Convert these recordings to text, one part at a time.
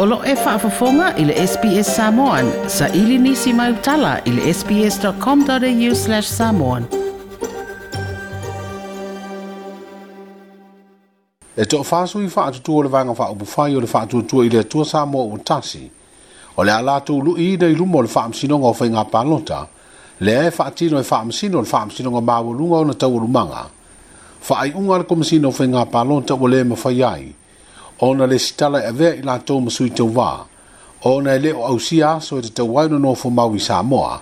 Olo e whaafafonga i ile SBS Samoan. Sa ili nisi mai utala i le sbs.com.au slash samoan. E tō whāsu i whaatutu o le vanga whaupufai o le whaatutua i le atua Samoa o tasi. O le alātou lu i dei lumo le whaamsinonga o whainga palota. Le e whaatino e whaamsino le whaamsinonga māwalunga o na tau o lumanga. Whaai unga le komisino o whainga palota o le mawhai ai. ona le sitala e avea i latou masui tauvā ona e lē o ausia aso e tatauai nonofo mau i samoa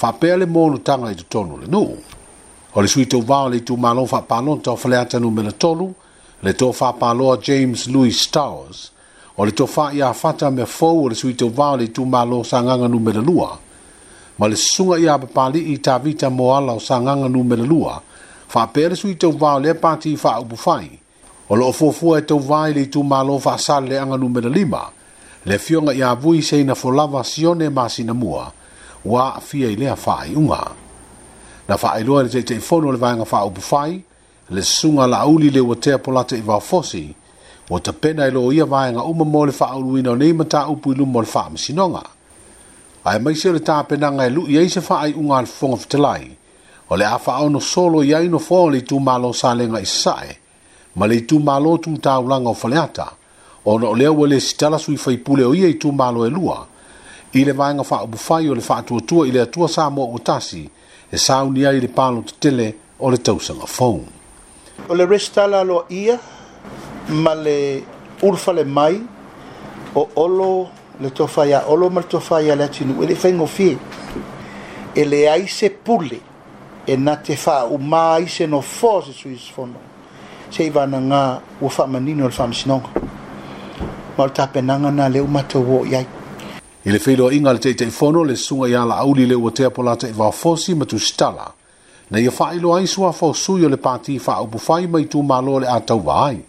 faapea le molotaga i totonu le nuu o le sui tauvā o le itumālou faapalota o faleata numela tolu le to faapaloa james louis stars o le tofā ia fata mea fou o le sui tauvā o le itumālo sagaga numela lua ma le susuga ia papalii i tavita moala o sagaga numela lua faapea le sui tauvā o lea pati faaupu fai o loo fuafua e tau vai le itumālo faasaleleaga numera lima le afioga iā vui seina folava sione masinamua ua aafia i lea faaiʻuga na faailoa i le taʻitaʻifono o le vaega faaupu fai le susuga laauli le ua teapolata i vaofosi ua tapena e lo ia vaega uma mo le faaauluina o nei mataupu i luma o le faamasinoga ae maisi o le tapenaga e luʻi ai se faaiʻuga a le fofoga fetalai o le a faaaono solo i ai no foa o le itumālo salega i sasaʻe ma le itu malo tu ta ulanga o faleata, o na olea wale sitala sui faipule o ia itu malo e lua, i le vaenga faa bufai o le faa tua tua i le atua sa mo o tasi, e sa unia i le palo te tele o le tausanga fong. O le restala lo ia, ma le urfa le mai, o olo le tofaya, olo ma le tofaya le atinu, e le fengo fie, e le aise pule, e na te faa umaa aise no fose sui sfono. se ivanagā ua faamanino o le faamasinoga ma o le tapenaga na leu matou o i ai i le feiloaʻiga a le taʻitaʻifono le suga iā laauli le ua tea po la taʻivaofosi e ma tusitala na ia faailoa ai suafaosui o le pati faaupu fai mai tumālo le a tauva ai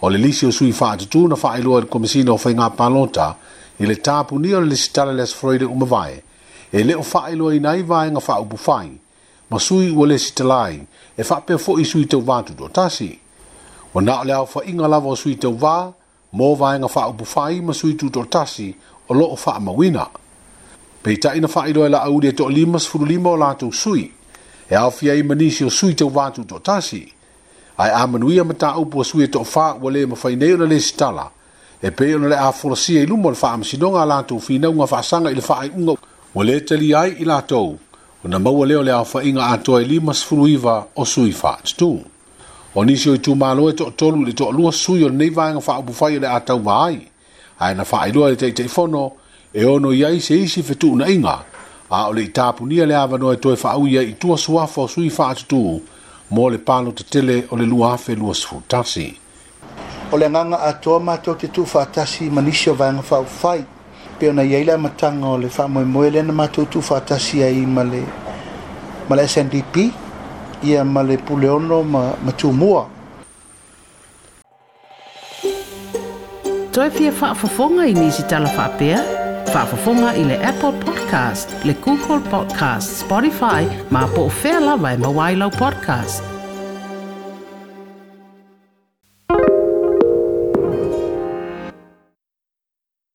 o le lisi o sui faatutū na faailoa i le komisina o faigā palota i le tapunia o le lisitala le asofroi le uma vae e lē o faailoaina ai vaega faaupu fai masui e ua le sitalai e faapea foʻi sui tauvā tasi ua na o le aofaʻiga lava o sui tauvā mo vaega faaupu fai ma sui tutoʻatasi o loo faamauina peitaʻi na faailoa e laʻauli e toʻalimasfululima o latou sui e aofia ai ma nisi o sui tauvā tutoʻatasi ae amanuia ma taupu a sui e toʻafā ua lē mafai nei ona le sitala e pei ona le a folasia i luma o le faamasinoga a latou finauga faasaga i le faaiʻuga ua lē talia ai i latou una maua leo le awhainga a toa i e lima sifuru iwa o sui whaatutu. O nisi o i tūmālo e toa tolu le toa lua sui o nei vāinga wha upuwhai le a tau maai, a ena wha ailua le teitei fono e ono iai se isi fetu una inga, a o le i tāpunia le awa noe toa wha uia i tua suafo o sui whaatutu, mō le pālo te tele o le lua hawe lua sifuru tasi. O le nganga a toa mātou te tū whaatasi manisi o vāinga wha upuwhai, pe ona ia ile matanga o le wha moe moe le na matutu whatasi ai ma le ma le SNDP ia ma le puleono ma, ma tūmua. Toi fia whaafafonga i nisi tala whaapea? Whaafafonga i le Apple Podcast, le Google Podcast, Spotify, ma po o whea lawa i e mawailau podcast.